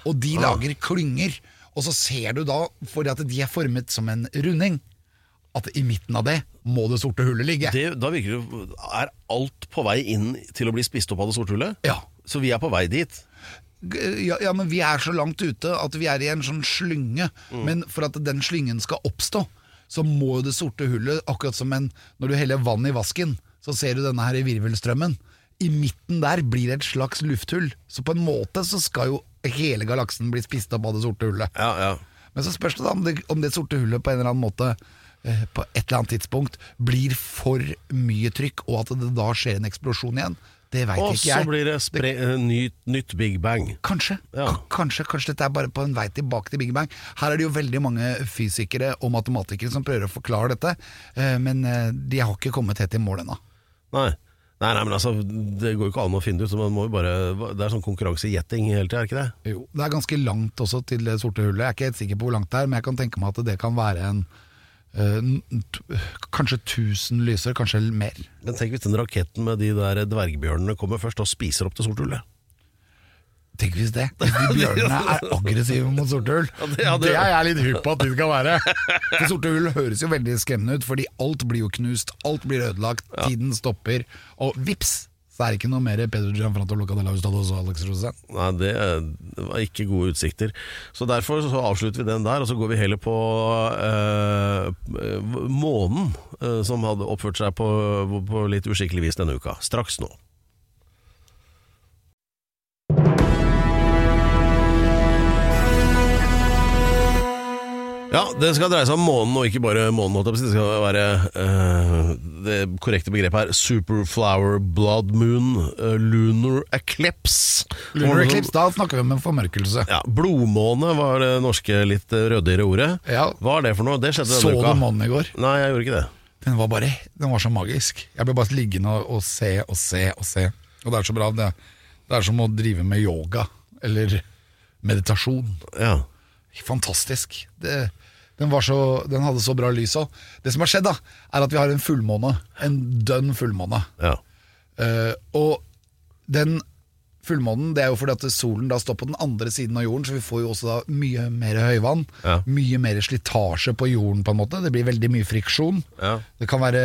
Og de lager klynger. Og så ser du da, fordi at de er formet som en runding, at i midten av det må det sorte hullet ligge. Det, da virker det Er alt på vei inn til å bli spist opp av det sorte hullet? Ja. Så vi er på vei dit? Ja, ja, men vi er så langt ute at vi er i en sånn slynge. Men for at den slyngen skal oppstå, så må jo det sorte hullet, akkurat som en Når du heller vann i vasken, så ser du denne her i virvelstrømmen. I midten der blir det et slags lufthull. Så på en måte så skal jo hele galaksen bli spist opp av det sorte hullet. Ja, ja. Men så spørs det da om det, om det sorte hullet på en eller annen måte på et eller annet tidspunkt blir for mye trykk, og at det da skjer en eksplosjon igjen. Det veit Og så blir det spre eh, ny, nytt Big Bang. Kanskje, Ja. Kanskje, kanskje dette er bare på en vei tilbake til Big Bang. Her er det jo veldig mange fysikere og matematikere som prøver å forklare dette, eh, men eh, de har ikke kommet helt i mål ennå. Nei. Nei, nei, men altså, det går jo ikke an å finne ut. Så man må jo bare, det er sånn konkurranse i gjetting hele tida, er ikke det? Jo, Det er ganske langt også til det sorte hullet. Jeg er ikke helt sikker på hvor langt det er, men jeg kan tenke meg at det kan være en eh, Kanskje 1000 lysår, kanskje mer. Men tenk hvis den raketten med de der dvergbjørnene kommer først og spiser opp til sorte hullet. Tenk hvis det. Hvis de bjørnene er aggressive mot sorte hull. ja, det er jeg litt hypp på at de skal være. For sorte hull høres jo veldig skremmende ut, fordi alt blir jo knust, alt blir ødelagt, tiden stopper, og vips, så er det ikke noe mer Pedro Gianfranto Luca de la og Alex Rosén. Nei, det, var ikke gode utsikter. Så derfor så avslutter vi den der, og så går vi heller på eh, månen, eh, som hadde oppført seg på, på litt uskikkelig vis denne uka. Straks nå. Ja, det skal dreie seg om månen, og ikke bare månen. Det skal være uh, Det korrekte begrepet her Superflower Blood Moon uh, Lunar Eclipse. Lunar eclipse, da snakker vi om en formørkelse. Ja, Blodmåne var det norske litt eh, rødere ordet. Ja. Hva er det for noe? Det skjedde denne uka. Så du månen i går? Nei, jeg gjorde ikke det. Den var bare Den var så magisk. Jeg ble bare liggende og, og se og se og se. Og det er så bra. Det, det er som å drive med yoga eller meditasjon. Ja. Fantastisk. Det, den, var så, den hadde så bra lys òg. Det som har skjedd, da er at vi har en fullmåne. En dønn fullmåne. ja. Uh, og den fullmånen det er jo fordi at solen da står på den andre siden av jorden, så vi får jo også da mye mer høyvann. Ja. Mye mer slitasje på jorden, på en måte. Det blir veldig mye friksjon. Ja. Det kan være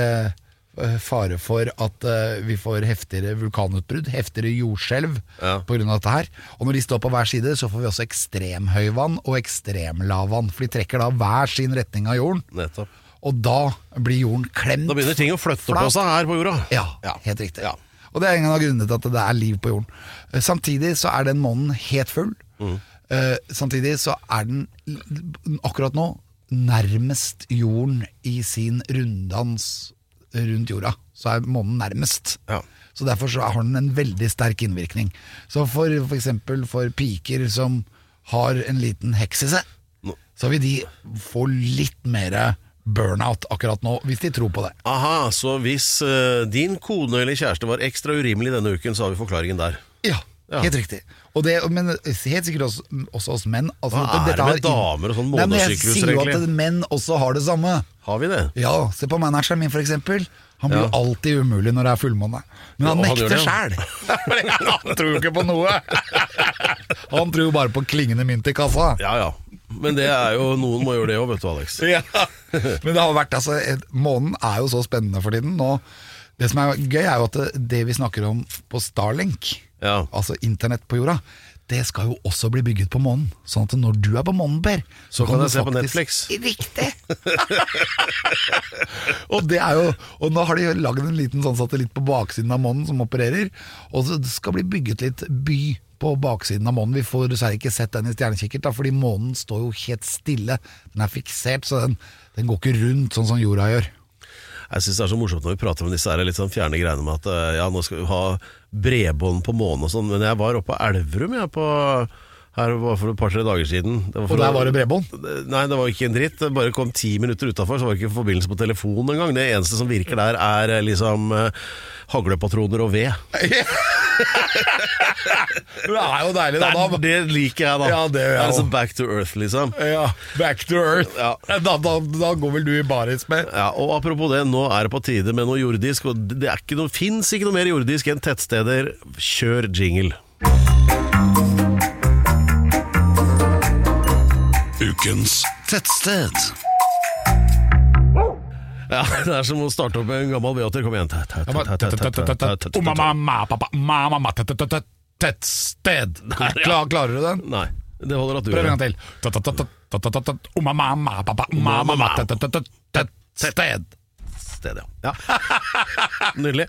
fare for at eh, vi får heftigere vulkanutbrudd, heftigere jordskjelv Ja. av dette her. Og når de står på hver side, så får vi også ekstremhøyvann og ekstremlavvann. For de trekker da hver sin retning av jorden, Nettopp. og da blir jorden klemt. Da begynner ting å flytte Flat. på seg her på jorda. Ja, Ja. helt riktig. Ja. Og det er en av grunnene til at det er liv på jorden. Eh, Samtidig så er den månen helt full. Mm. Uh, samtidig så er den akkurat nå nærmest jorden i sin runddans rundt jorda. Så er månen nærmest. Ja. Så derfor så har den en veldig sterk innvirkning. Så for f.eks. for piker som har en liten heks i seg, no. så vil de få litt mer burnout akkurat nå, hvis de tror på det. Aha, så hvis uh, din kone eller kjæreste var ekstra urimelig denne uken, så har vi forklaringen der. Ja, Ja. helt riktig. Og det, men helt sikkert også, også oss menn. Altså, Hva er det med damer og sånn Nei, men Jeg sier jo at menn også har det samme. Har vi det? Ja, Se på manageren min, for eksempel. Han blir Ja. jo alltid umulig når det er fullmåne. Men han Ja, nekter ja. sjæl. han tror jo ikke på noe. Han tror jo bare på klingende mynt i kassa. Ja ja. Men det er jo noen må gjøre det òg, vet du, Alex. Ja. Men det har vært, altså, månen er jo så spennende for tiden. Og det som er gøy, er jo at det, det vi snakker om på Starlink, Ja. altså internett på jorda, det skal jo også bli bygget på månen. Sånn at når du er på månen, Per, Så kan du jeg se på Netflix. Riktig! og det er jo Og nå har de lagd en liten sånn satellitt på baksiden av månen som opererer, og så det skal bli bygget litt by på baksiden av månen. Vi får dessverre ikke sett den i stjernekikkert, fordi månen står jo helt stille. Den er fiksert, så den, den går ikke rundt sånn som jorda gjør. Jeg syns det er så morsomt når vi prater om disse her litt sånn fjerne greiene med at eh, ja, nå skal vi ha bredbånd på månen og sånn, men jeg var oppe på Elverum jeg, på, her var for et par-tre dager siden. Det var for Og der var det bredbånd? Nei, det var ikke en dritt. Det bare kom ti minutter utafor, så var det ikke forbindelse på telefonen engang. Det eneste som virker der, er eh, liksom eh, haglepatroner og ved. Det er jo deilig, da. Det, da. det liker jeg, da. Ja, det jeg er liksom back to earth, liksom. Ja, back to earth. Ja. Da, da, da går vel du i baris med? Ja, og Apropos det, nå er det på tide med noe jordisk. Og det er ikke noe, fins ikke noe mer jordisk enn tettsteder. Kjør jingle. Ukens tettsted. Ja, Det er som å starte opp med en gammel Beater. Kom igjen. Tettsted. Klarer du den? Nei, det holder at du Prøv en gang til. Tettsted. Sted, ja. ja. Nydelig.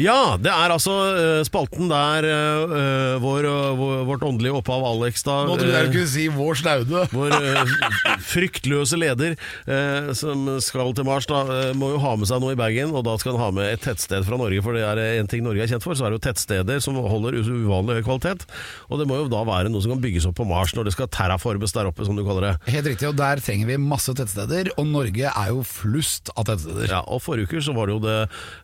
Ja, det er altså uh, spalten der uh, vår, uh, vår, vårt åndelige opphav Alex da Nå trodde jeg du kunne si vår snaude. Vår fryktløse leder som skal til Mars, da, må jo ha med seg noe i bagen. Og da skal han ha med et tettsted fra Norge, for det er en ting Norge er kjent for. Så er det jo tettsteder som holder uvanlig høy kvalitet. Og det må jo da være noe som kan bygges opp på Mars når det skal terraformes der oppe, som du kaller det. Helt riktig, og der trenger vi masse tettsteder, og Norge er jo flust av tettsteder. Ja, og Forrige uke så var det jo det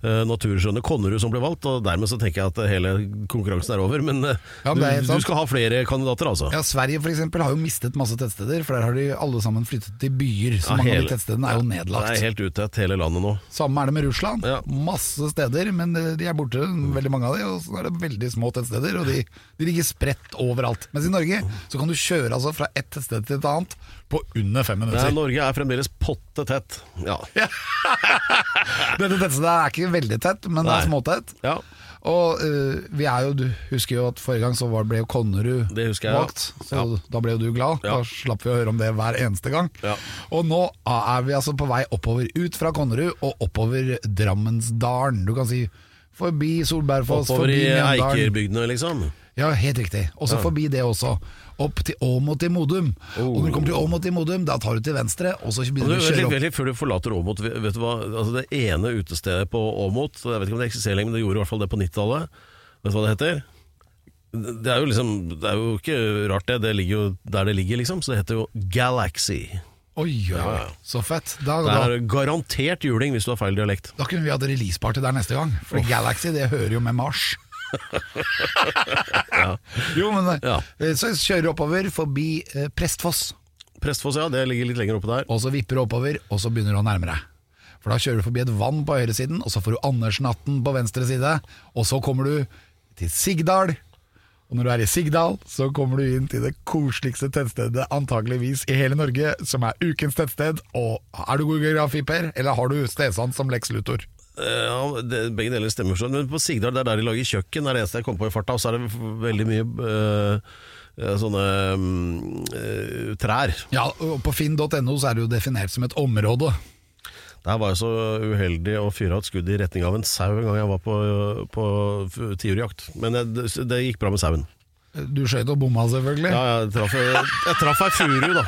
eh, naturskjønne Konnerud som ble valgt, og dermed så tenker jeg at hele konkurransen er over. Men eh, Ja, men er du, du skal ha flere kandidater, altså. Ja, Sverige eksempel har jo mistet masse tettsteder, for der har de alle sammen flyttet til byer. Så Ja, mange av de tettstedene er jo nedlagt. Det er helt utett hele landet nå. Samme er det med Russland. Ja. Masse steder, men eh, de er borte, veldig mange av de, og så er det veldig små tettsteder, og de, de ligger spredt overalt. Mens i Norge så kan du kjøre altså fra ett tettsted til et annet på under fem Nei, minutter. Norge er fremdeles potte tett. Ja. Dette tettstedet er ikke veldig tett, men det er småtett. ja. Og eh, vi er jo, du husker jo at forrige gang så var, ble jo Konnerud Det husker jeg, ja. valgt, så da ble jo du glad. Ja. Da slapp vi å høre om det hver eneste gang. Ja. Og nå er vi altså på vei oppover, ut fra Konnerud og oppover Drammensdalen. Du kan si forbi Solbergfoss, Oppover forbi i Mjøndalen. Eikerbygdene, liksom. Ja, helt riktig. Og så forbi det også. Opp til Åmot i Modum. Og når du kommer til Åmot i Modum, da tar du til venstre, og så Men begynner du, du å kjøre opp. veldig, før du forlater Åmot. Vet du hva? Altså det ene utestedet på Åmot, jeg vet ikke om det eksisterer lenger, men det gjorde i hvert fall det på 90-tallet. Vet du hva det heter? Det er jo liksom Det er jo ikke rart, det. Det ligger jo der det ligger, liksom. Så det heter jo Galaxy. Oi, oi, oi, så fett. Da, Det da, er garantert juling hvis du har feil dialekt. da kunne vi hatt releaseparty der neste gang. For Galaxy, det hører jo med Mars. Jo, men Ja. eh, Så kjører du oppover forbi eh, Prestfoss, Prestfoss, ja. Det ligger litt lenger oppe der. og så vipper du oppover, og så begynner du å nærme deg. For da kjører du forbi et vann på høyresiden, og så får du Andersnatten på venstre side, og så kommer du til Sigdal. Og når du er i Sigdal, så kommer du inn til det koseligste tettstedet antageligvis i hele Norge, som er ukens tettsted. Og er du god i geografi, Per, eller har du stedsans som Lex Luthor? Eh, Ja, det, Begge deler stemmer. så- Men på Sigdal, det er der de lager kjøkken. Det er det eneste jeg kom på i farta. Og så er det veldig mye eh, sånne eh, trær. Ja, og på finn.no så er det jo definert som et område. Der var jeg så uheldig å fyre av et skudd i retning av en sau en gang jeg var på, på tiurjakt. Men det, det, gikk bra med sauen. Du skøyt og bomma, selvfølgelig. Ja, jeg traff, jeg traff ei furu, da.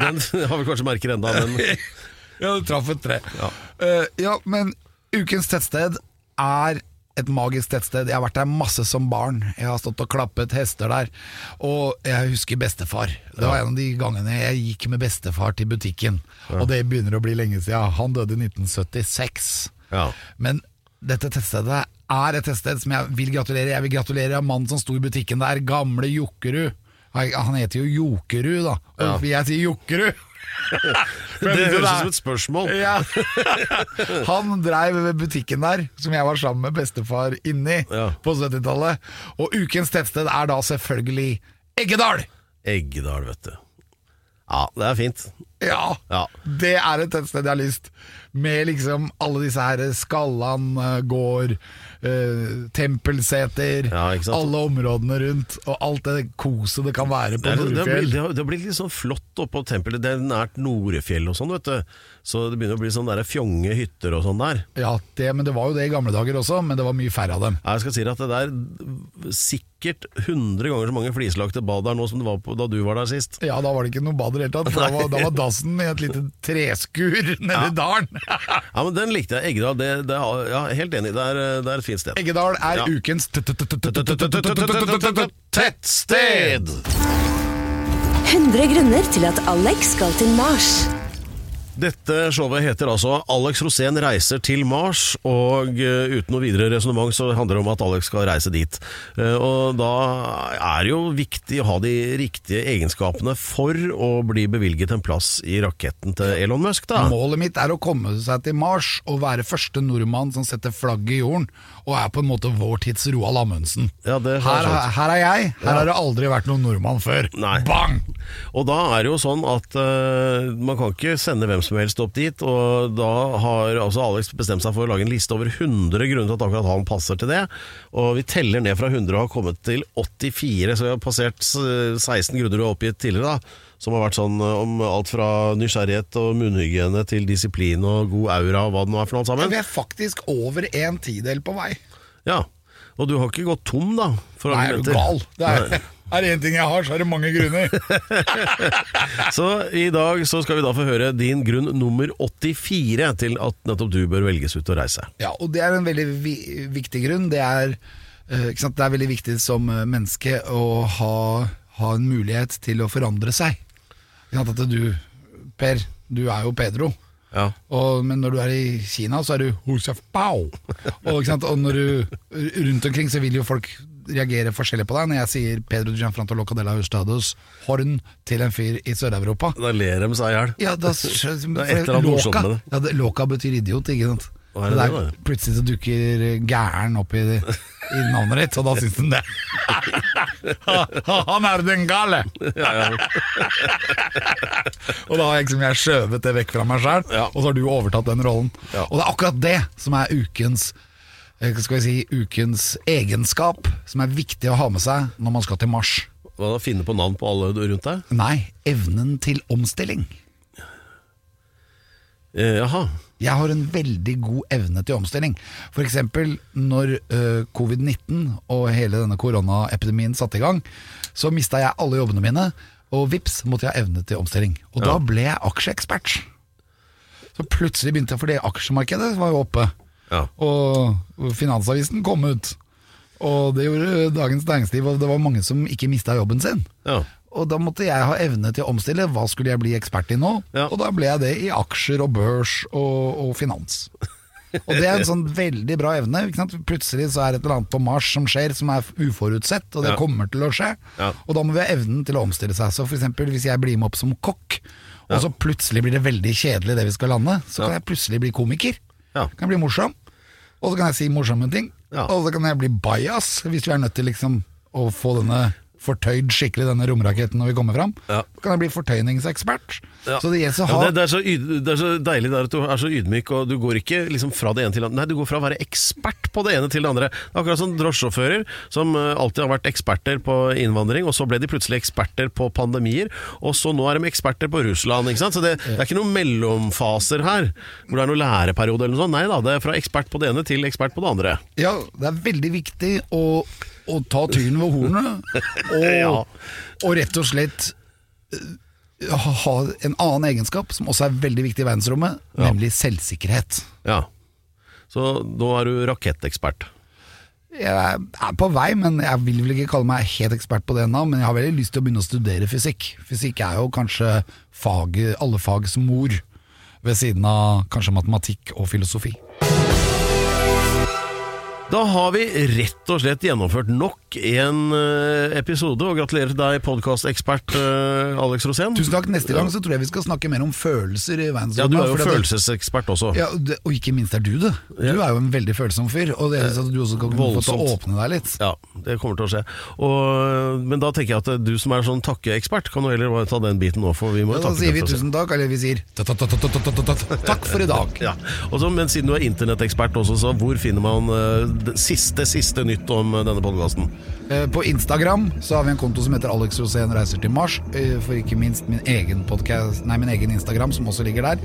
Den har vi kanskje merker enda, men Ja, du traff et tre. Ja. Uh, ja, men ukens tettsted er et magisk tettsted. Jeg har vært der masse som barn. Jeg har stått og klappet hester der. Og jeg husker bestefar. Det var en av de gangene jeg gikk med bestefar til butikken. Og det begynner å bli lenge siden. Han døde i 1976. Ja. Men dette tettstedet er et tettsted som jeg vil gratulere. Jeg vil gratulere mannen som sto i butikken der, gamle Jokkerud. Han heter jo Jokerud, da. Og jeg sier Jokkerud. Det høres ut som et spørsmål. Ja. Han dreiv butikken der, som jeg var sammen med bestefar inni Ja. på 70-tallet. Og ukens tettsted er da selvfølgelig Eggedal! Eggedal, vet du. Ja, det er fint. Ja, Ja. det er et tettsted jeg har lyst. Med liksom alle disse her Skallan eh, gård, eh, Tempelseter, Ja, alle områdene rundt, og alt det koset det kan være på Det, det, Nordfjell. det, har- blitt litt sånn flott oppå tempelet. Det er nært Norefjell og sånn, vet du. Så det begynner å bli sånn der fjonge hytter og sånn der. Ja, det, men det var jo det i gamle dager også, men det var mye færre av dem. Jeg skal si at det der sikkert 100 ganger så mange flislagte bad der nå som det var på, da du var der sist. Ja, da var det ikke noe bad i det hele tatt. Da var, da var dassen i et lite treskur nede i dalen. Ja, men Den likte jeg. Eggedal, det, det, er- ja, helt enig. Det er, det er et fint sted. Eggedal er Ja. ukens Tettsted! 100 grunner til at Alex skal til Mars. Dette showet heter altså 'Alex Rosén reiser til Mars', og eh, uten noe videre resonnement så handler det om at Alex skal reise dit. Eh, og da er det jo viktig å ha de riktige egenskapene for å bli bevilget en plass i raketten til Elon Musk, da. Målet mitt er å komme seg til Mars og være første nordmann som setter flagget i jorden, og er på en måte vår tids Roald Amundsen. Ja, det her, her er jeg, her har det aldri vært noen nordmann før. Nei. Bang! Og da er det jo sånn at uh, man kan ikke sende hvem som helst opp dit, og da har altså Alex bestemt seg for å lage en liste over 100 grunner til at akkurat han passer til det. Og vi teller ned fra 100 og har kommet til 84, så vi har passert eh, 16 grunner du har oppgitt tidligere, da. Som har vært sånn eh, om alt fra nysgjerrighet og munnhygiene til disiplin og god aura og hva det nå er for noe alt sammen. Vi er faktisk over en tidel på vei. Ja, Og du har ikke gått tom, da? For Nei, er du gal? Det er, er det én ting jeg har, så er det mange grunner. Så i dag så skal vi da få høre din grunn nummer 84 til at nettopp du bør velges ut og reise. Ja, og det er en veldig vi viktig grunn. Det er, eh, det er veldig viktig som eh, menneske å ha, ha en mulighet til å forandre seg. At du, Per, du er jo Pedro. Ja. Og, men når du er i Kina, så er du Husafbao. Og, og når du rundt omkring, så vil jo folk reagere forskjellig på deg. Når jeg sier Pedro Gianfranto Locadella Hustados horn til en fyr i Sør-Europa Da ler de seg i hjel. ja, da, Det Loka, ja, det, Loka betyr idiot, ikke sant? Det det, der, plutselig så dukker gæren opp i, i navnet ditt, og da syns den det. Han er den gale! Og da har jeg liksom jeg skjøvet det vekk fra meg sjøl, og så har du overtatt den rollen. Og det er akkurat det som er ukens eh, skal vi si, ukens egenskap, som er viktig å ha med seg når man skal til Mars. Hva da, Finne på navn på alle rundt deg? Nei, evnen til omstilling. Eh, jaha. Jeg har en veldig god evne til omstilling. For eksempel når eh, covid-19 og hele denne koronaepidemien satte i gang, så mista jeg alle jobbene mine, og vips måtte jeg ha evne til omstilling. Og da ble jeg aksjeekspert. Så plutselig begynte jeg, fordi aksjemarkedet var jo oppe, Ja. og Finansavisen kom ut. Og det gjorde Dagens Næringsliv, og det var mange som ikke mista jobben sin. ja. Og da måtte jeg ha evne til å omstille. Hva skulle jeg bli ekspert i nå? Ja. Og da ble jeg det i aksjer og børs og, og finans. Og det er en sånn veldig bra evne. Plutselig så er det et eller annet på Mars som skjer som er uforutsett, og det Ja. kommer til å skje. Ja. Og da må vi ha evnen til å omstille seg. Så for eksempel hvis jeg blir med opp som kokk, og så plutselig blir det veldig kjedelig det vi skal lande, så kan jeg plutselig bli komiker. Ja. Kan jeg bli morsom. Og så kan jeg si morsomme ting. Ja. Og så kan jeg bli bajas, hvis vi er nødt til liksom å få denne fortøyd skikkelig, denne romraketten når vi kommer fram. Ja. Så kan jeg bli fortøyningsekspert. Ja. Så det Ja, det, det, er så det er så deilig at du er så ydmyk, og du går ikke liksom fra det ene til det andre. Nei, du går fra å være ekspert på det ene til det andre. Akkurat som drosjesjåfører, som eh, alltid har vært eksperter på innvandring, og så ble de plutselig eksperter på pandemier, og så nå er de eksperter på Russland. Ikke sant? Så det, det er ikke noen mellomfaser her, hvor det er noen læreperiode eller noe sånt. Nei da, det er fra ekspert på det ene til ekspert på det andre. Ja, det er veldig viktig å, å ta tyren ved hornet, og, Ja. og rett og slett eh, ha en annen egenskap som også er veldig viktig i verdensrommet, nemlig selvsikkerhet. Ja. Så nå er du rakettekspert. Jeg er på vei, men jeg vil vel ikke kalle meg helt ekspert på det ennå. Men jeg har veldig lyst til å begynne å studere fysikk. Fysikk er jo kanskje fag, alle fags mor, ved siden av kanskje matematikk og filosofi. Da har vi rett og slett gjennomført nok en eh, episode, og gratulerer til deg, podkastekspert uh, Alex Rosén. Tusen takk. Neste gang så tror jeg vi skal snakke mer om følelser i verdensrommet. Ja, du er jo følelsesekspert også. Ja, og ikke minst er du det. Du er jo en veldig følsom fyr, og det er sånn at du også kan få åpne deg litt. Ja, det kommer til å skje. Og, men da tenker jeg at du som er sånn takkeekspert, kan du heller bare ta den biten nå, for vi må Ja, jo da sier vi tusen takk, eller vi sier takk for i dag. Ja, Men siden du er internettekspert også, så hvor finner man eh, siste, siste nytt om eh, denne podkasten? Eh, På Instagram så har vi en konto som heter Alex Rosén reiser til Mars. eh, For ikke minst min egen podcast, nei, min egen Instagram, som også ligger der.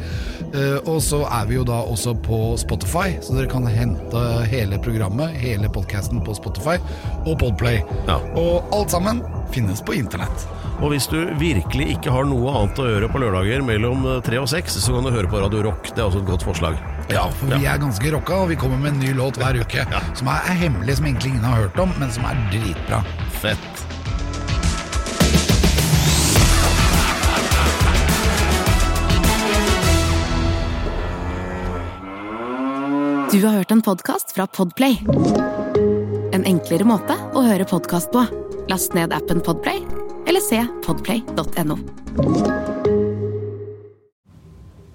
Og så er vi jo da også på Spotify, så dere kan hente hele programmet, hele podcasten på Spotify og Podplay. Ja. Og alt sammen finnes på internett. Og hvis du virkelig ikke har noe annet å gjøre på lørdager mellom tre og seks, så kan du høre på Radio Rock. Det er også et godt forslag. Ja, for vi er ganske rocka, og vi kommer med en ny låt hver uke. Som er, er hemmelig, som egentlig ingen har hørt om, men som er dritbra. Fett. Du har hørt en podkast fra Podplay. En enklere måte å høre podkast på. Last ned appen Podplay, eller se podplay.no.